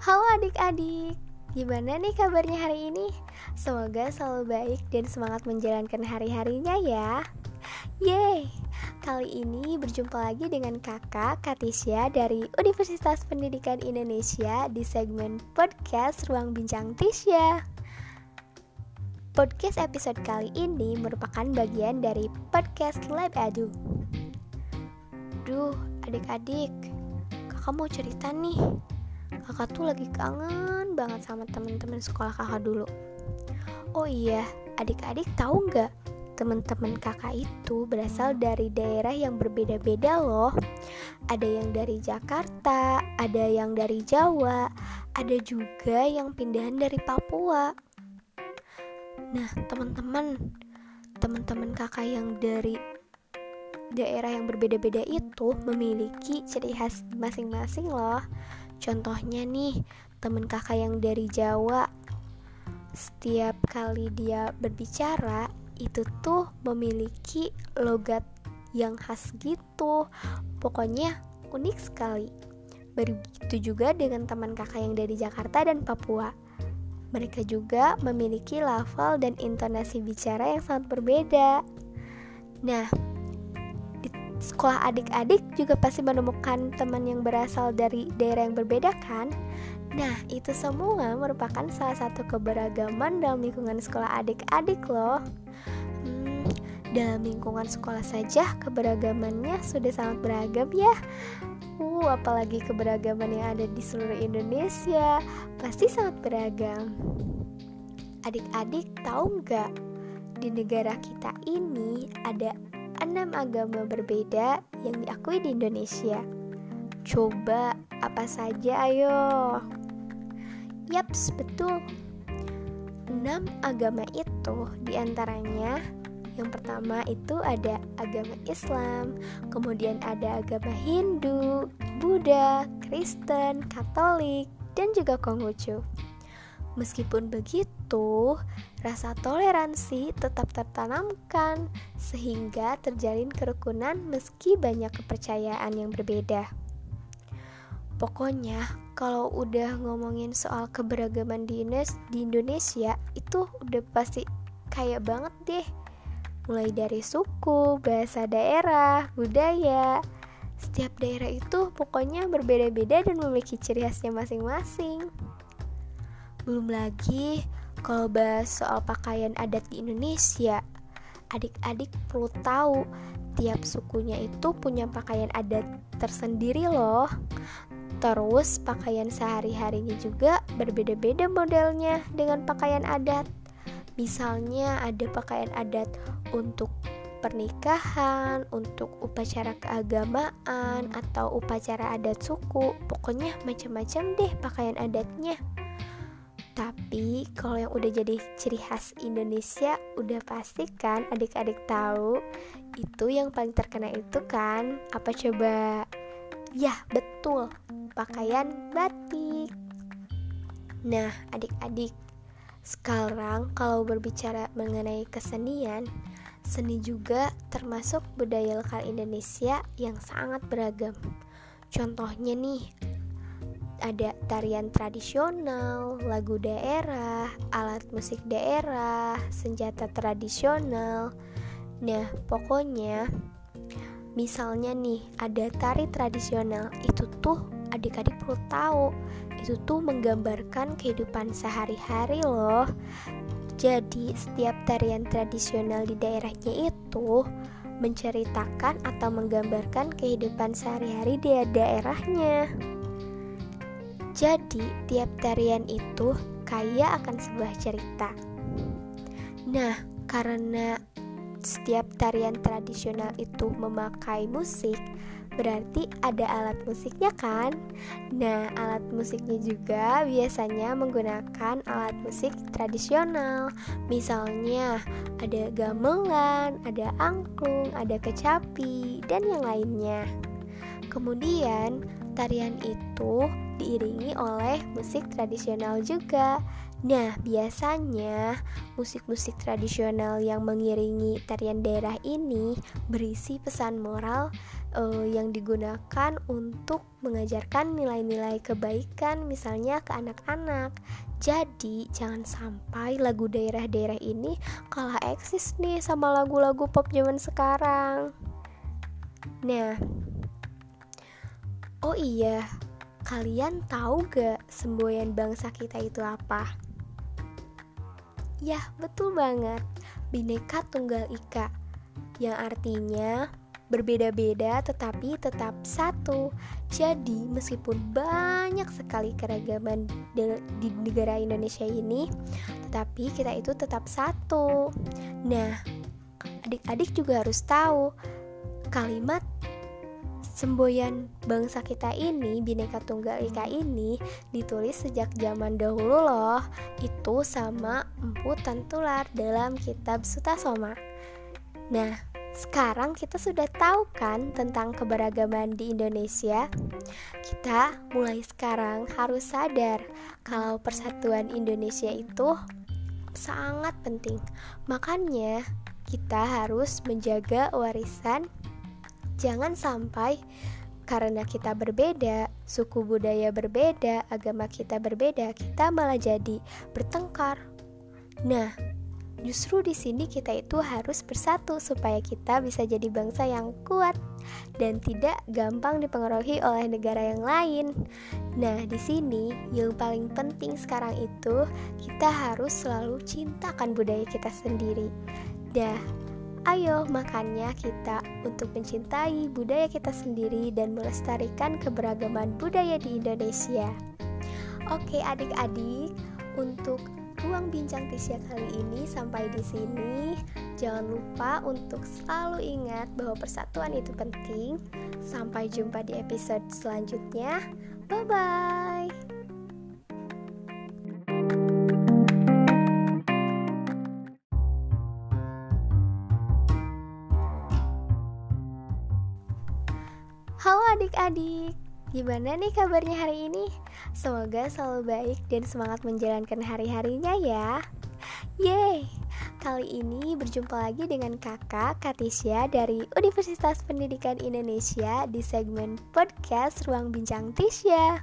Halo adik-adik, gimana nih kabarnya hari ini? Semoga selalu baik dan semangat menjalankan hari-harinya ya. Yeay, kali ini berjumpa lagi dengan kakak Katisya dari Universitas Pendidikan Indonesia di segmen podcast Ruang Bincang Tisya Podcast episode kali ini merupakan bagian dari podcast Lab Edu. Duh, adik-adik, kakak mau cerita nih kakak tuh lagi kangen banget sama teman-teman sekolah kakak dulu. Oh iya adik-adik tahu nggak? Teman-teman kakak itu berasal dari daerah yang berbeda-beda loh. Ada yang dari Jakarta ada yang dari Jawa ada juga yang pindahan dari Papua. Nah teman-teman teman-teman kakak yang dari daerah yang berbeda-beda itu memiliki ciri khas masing-masing loh Contohnya nih, temen kakak yang dari Jawa, setiap kali dia berbicara itu tuh memiliki logat yang khas gitu. Pokoknya unik sekali. Begitu juga dengan teman kakak yang dari Jakarta dan Papua. Mereka juga memiliki lafal dan intonasi bicara yang sangat berbeda. Nah, sekolah adik-adik juga pasti menemukan teman yang berasal dari daerah yang berbeda kan? Nah, itu semua merupakan salah satu keberagaman dalam lingkungan sekolah adik-adik loh. Hmm, dalam lingkungan sekolah saja keberagamannya sudah sangat beragam ya. Uh, apalagi keberagaman yang ada di seluruh Indonesia pasti sangat beragam. Adik-adik tahu nggak di negara kita ini ada enam agama berbeda yang diakui di Indonesia. Coba apa saja ayo? Yaps, betul. Enam agama itu di antaranya yang pertama itu ada agama Islam, kemudian ada agama Hindu, Buddha, Kristen, Katolik, dan juga Konghucu. Meskipun begitu, rasa toleransi tetap tertanamkan sehingga terjalin kerukunan meski banyak kepercayaan yang berbeda. Pokoknya, kalau udah ngomongin soal keberagaman di, Indonesia, itu udah pasti kayak banget deh. Mulai dari suku, bahasa daerah, budaya, setiap daerah itu pokoknya berbeda-beda dan memiliki ciri khasnya masing-masing. Belum lagi kalau bahas soal pakaian adat di Indonesia, adik-adik perlu tahu tiap sukunya itu punya pakaian adat tersendiri loh. Terus pakaian sehari-harinya juga berbeda-beda modelnya dengan pakaian adat. Misalnya ada pakaian adat untuk pernikahan, untuk upacara keagamaan, atau upacara adat suku. Pokoknya macam-macam deh pakaian adatnya. Tapi kalau yang udah jadi ciri khas Indonesia udah pasti kan adik-adik tahu itu yang paling terkenal itu kan apa coba? Ya betul pakaian batik. Nah adik-adik sekarang kalau berbicara mengenai kesenian Seni juga termasuk budaya lokal Indonesia yang sangat beragam Contohnya nih ada tarian tradisional, lagu daerah, alat musik daerah, senjata tradisional. Nah, pokoknya misalnya nih ada tari tradisional, itu tuh adik-adik perlu tahu, itu tuh menggambarkan kehidupan sehari-hari loh. Jadi, setiap tarian tradisional di daerahnya itu menceritakan atau menggambarkan kehidupan sehari-hari di daerahnya. Jadi, tiap tarian itu kaya akan sebuah cerita. Nah, karena setiap tarian tradisional itu memakai musik, berarti ada alat musiknya kan? Nah, alat musiknya juga biasanya menggunakan alat musik tradisional. Misalnya, ada gamelan, ada angklung, ada kecapi, dan yang lainnya. Kemudian, tarian itu diiringi oleh musik tradisional juga. Nah, biasanya musik-musik tradisional yang mengiringi tarian daerah ini berisi pesan moral uh, yang digunakan untuk mengajarkan nilai-nilai kebaikan, misalnya ke anak-anak. Jadi, jangan sampai lagu daerah-daerah ini kalah eksis nih sama lagu-lagu pop zaman sekarang. Nah, oh iya, kalian tahu gak semboyan bangsa kita itu apa? Ya, betul banget. Bineka Tunggal Ika yang artinya berbeda-beda tetapi tetap satu. Jadi, meskipun banyak sekali keragaman di negara Indonesia ini, tetapi kita itu tetap satu. Nah, adik-adik juga harus tahu kalimat Semboyan bangsa kita ini, Bhinneka Tunggal Ika ini ditulis sejak zaman dahulu loh. Itu sama Empu Tantular dalam kitab Sutasoma. Nah, sekarang kita sudah tahu kan tentang keberagaman di Indonesia? Kita mulai sekarang harus sadar kalau persatuan Indonesia itu sangat penting. Makanya kita harus menjaga warisan Jangan sampai karena kita berbeda, suku budaya berbeda, agama kita berbeda, kita malah jadi bertengkar. Nah, justru di sini kita itu harus bersatu supaya kita bisa jadi bangsa yang kuat dan tidak gampang dipengaruhi oleh negara yang lain. Nah, di sini yang paling penting sekarang itu kita harus selalu cintakan budaya kita sendiri. Dah, Ayo makannya kita untuk mencintai budaya kita sendiri dan melestarikan keberagaman budaya di Indonesia. Oke adik-adik, untuk ruang bincang Tisya kali ini sampai di sini. Jangan lupa untuk selalu ingat bahwa persatuan itu penting. Sampai jumpa di episode selanjutnya. Bye bye. Halo adik-adik, gimana nih kabarnya hari ini? Semoga selalu baik dan semangat menjalankan hari-harinya ya. Yeay, kali ini berjumpa lagi dengan kakak Katisya dari Universitas Pendidikan Indonesia di segmen podcast Ruang Bincang Tisya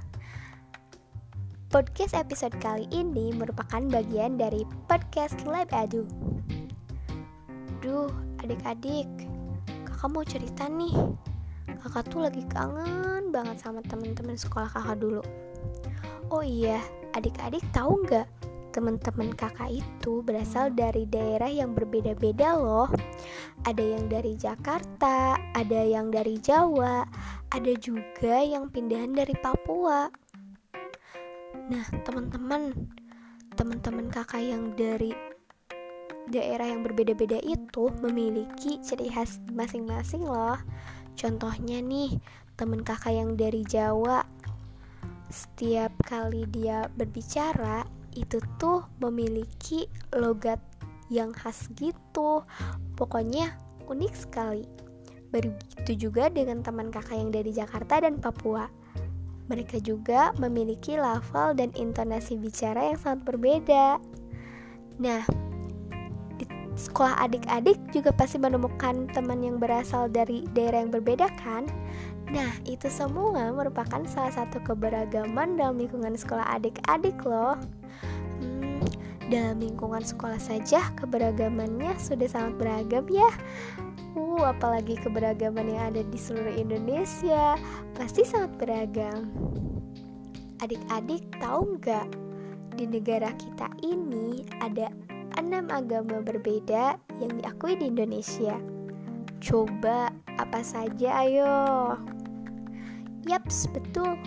Podcast episode kali ini merupakan bagian dari podcast Lab Edu. Duh, adik-adik, kakak mau cerita nih kakak tuh lagi kangen banget sama temen-temen sekolah kakak dulu oh iya adik-adik tahu nggak teman-teman kakak itu berasal dari daerah yang berbeda-beda loh. Ada yang dari Jakarta, ada yang dari Jawa, ada juga yang pindahan dari Papua. Nah, teman-teman, teman-teman kakak yang dari daerah yang berbeda-beda itu memiliki ciri khas masing-masing loh. Contohnya nih, temen kakak yang dari Jawa, setiap kali dia berbicara itu tuh memiliki logat yang khas gitu. Pokoknya unik sekali. Begitu juga dengan teman kakak yang dari Jakarta dan Papua. Mereka juga memiliki lafal dan intonasi bicara yang sangat berbeda. Nah, sekolah adik-adik juga pasti menemukan teman yang berasal dari daerah yang berbeda kan? Nah, itu semua merupakan salah satu keberagaman dalam lingkungan sekolah adik-adik loh. Hmm, dalam lingkungan sekolah saja keberagamannya sudah sangat beragam ya. Uh, apalagi keberagaman yang ada di seluruh Indonesia pasti sangat beragam. Adik-adik tahu nggak di negara kita ini ada enam agama berbeda yang diakui di Indonesia. Coba apa saja ayo? Yaps, betul.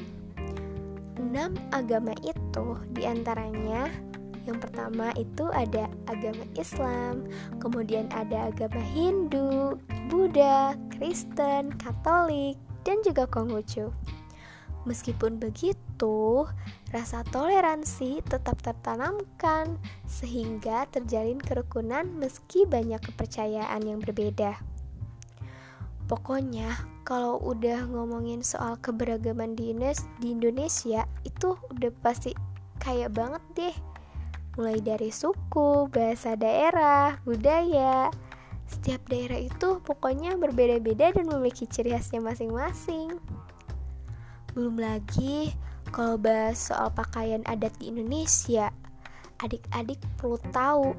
Enam agama itu di antaranya yang pertama itu ada agama Islam, kemudian ada agama Hindu, Buddha, Kristen, Katolik, dan juga Konghucu. Meskipun begitu, rasa toleransi tetap tertanamkan sehingga terjalin kerukunan meski banyak kepercayaan yang berbeda. Pokoknya, kalau udah ngomongin soal keberagaman di Indonesia, itu udah pasti kayak banget deh. mulai dari suku, bahasa daerah, budaya. Setiap daerah itu pokoknya berbeda-beda dan memiliki ciri khasnya masing-masing. Belum lagi kalau bahas soal pakaian adat di Indonesia, adik-adik perlu tahu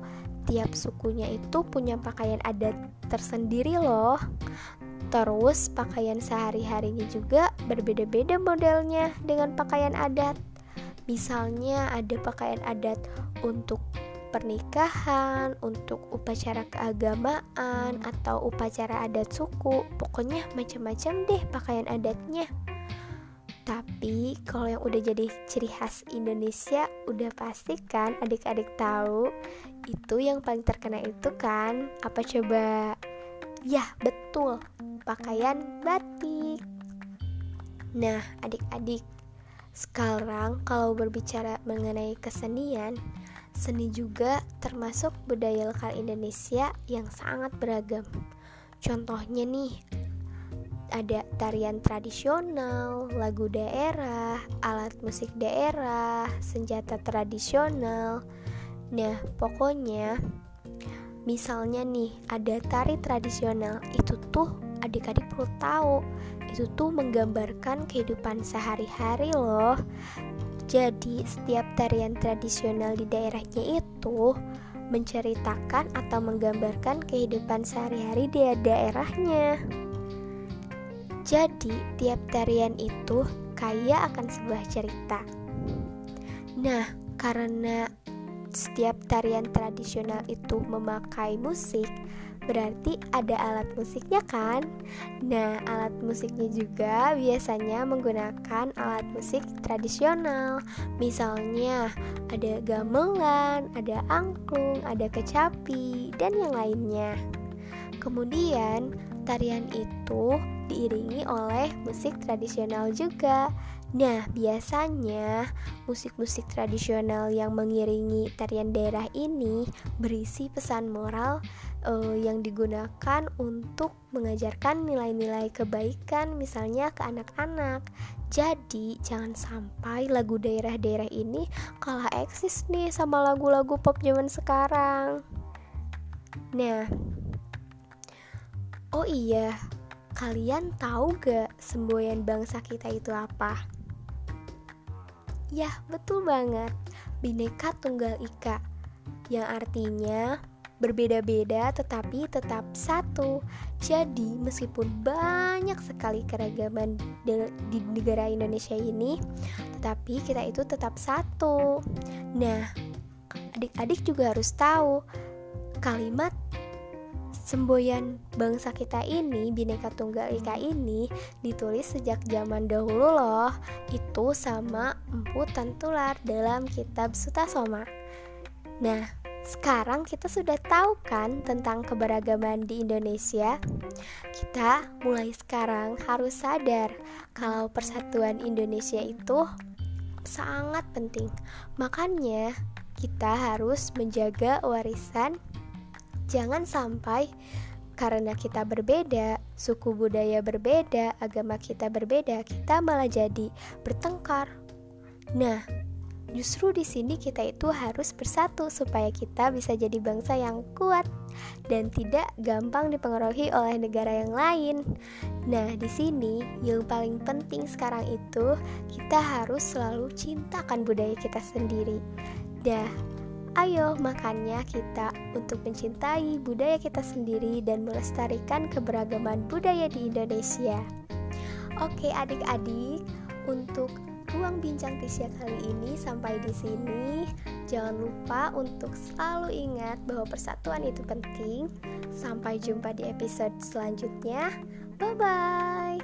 tiap sukunya itu punya pakaian adat tersendiri loh. Terus pakaian sehari-harinya juga berbeda-beda modelnya dengan pakaian adat. Misalnya ada pakaian adat untuk pernikahan, untuk upacara keagamaan atau upacara adat suku. Pokoknya macam-macam deh pakaian adatnya. Tapi kalau yang udah jadi ciri khas Indonesia udah pasti kan adik-adik tahu itu yang paling terkena itu kan apa coba? Ya, betul pakaian batik. Nah, adik-adik, sekarang kalau berbicara mengenai kesenian, seni juga termasuk budaya lokal Indonesia yang sangat beragam. Contohnya nih, ada tarian tradisional, lagu daerah, alat musik daerah, senjata tradisional. Nah, pokoknya misalnya nih ada tari tradisional. Itu tuh adik-adik perlu tahu. Itu tuh menggambarkan kehidupan sehari-hari loh. Jadi setiap tarian tradisional di daerahnya itu menceritakan atau menggambarkan kehidupan sehari-hari di daerahnya jadi tiap tarian itu kaya akan sebuah cerita nah karena setiap tarian tradisional itu memakai musik berarti ada alat musiknya kan? Nah, alat musiknya juga biasanya menggunakan alat musik tradisional. Misalnya, ada gamelan, ada angklung, ada kecapi, dan yang lainnya. Kemudian, tarian itu diiringi oleh musik tradisional juga. Nah, biasanya musik-musik tradisional yang mengiringi tarian daerah ini berisi pesan moral uh, yang digunakan untuk mengajarkan nilai-nilai kebaikan, misalnya ke anak-anak. Jadi, jangan sampai lagu daerah-daerah ini kalah eksis nih sama lagu-lagu pop zaman sekarang. Nah, oh iya, kalian tahu gak semboyan bangsa kita itu apa? Ya, betul banget. Bineka Tunggal Ika yang artinya berbeda-beda tetapi tetap satu. Jadi, meskipun banyak sekali keragaman di negara Indonesia ini, tetapi kita itu tetap satu. Nah, adik-adik juga harus tahu kalimat Semboyan bangsa kita ini, Bhinneka Tunggal Ika ini ditulis sejak zaman dahulu loh. Itu sama Empu Tantular dalam kitab Sutasoma. Nah, sekarang kita sudah tahu kan tentang keberagaman di Indonesia? Kita mulai sekarang harus sadar kalau persatuan Indonesia itu sangat penting. Makanya kita harus menjaga warisan Jangan sampai karena kita berbeda, suku budaya berbeda, agama kita berbeda, kita malah jadi bertengkar. Nah, justru di sini kita itu harus bersatu supaya kita bisa jadi bangsa yang kuat dan tidak gampang dipengaruhi oleh negara yang lain. Nah, di sini yang paling penting sekarang itu kita harus selalu cintakan budaya kita sendiri. Dah, Ayo makannya kita untuk mencintai budaya kita sendiri dan melestarikan keberagaman budaya di Indonesia. Oke adik-adik, untuk ruang bincang Tisha kali ini sampai di sini. Jangan lupa untuk selalu ingat bahwa persatuan itu penting. Sampai jumpa di episode selanjutnya. Bye bye.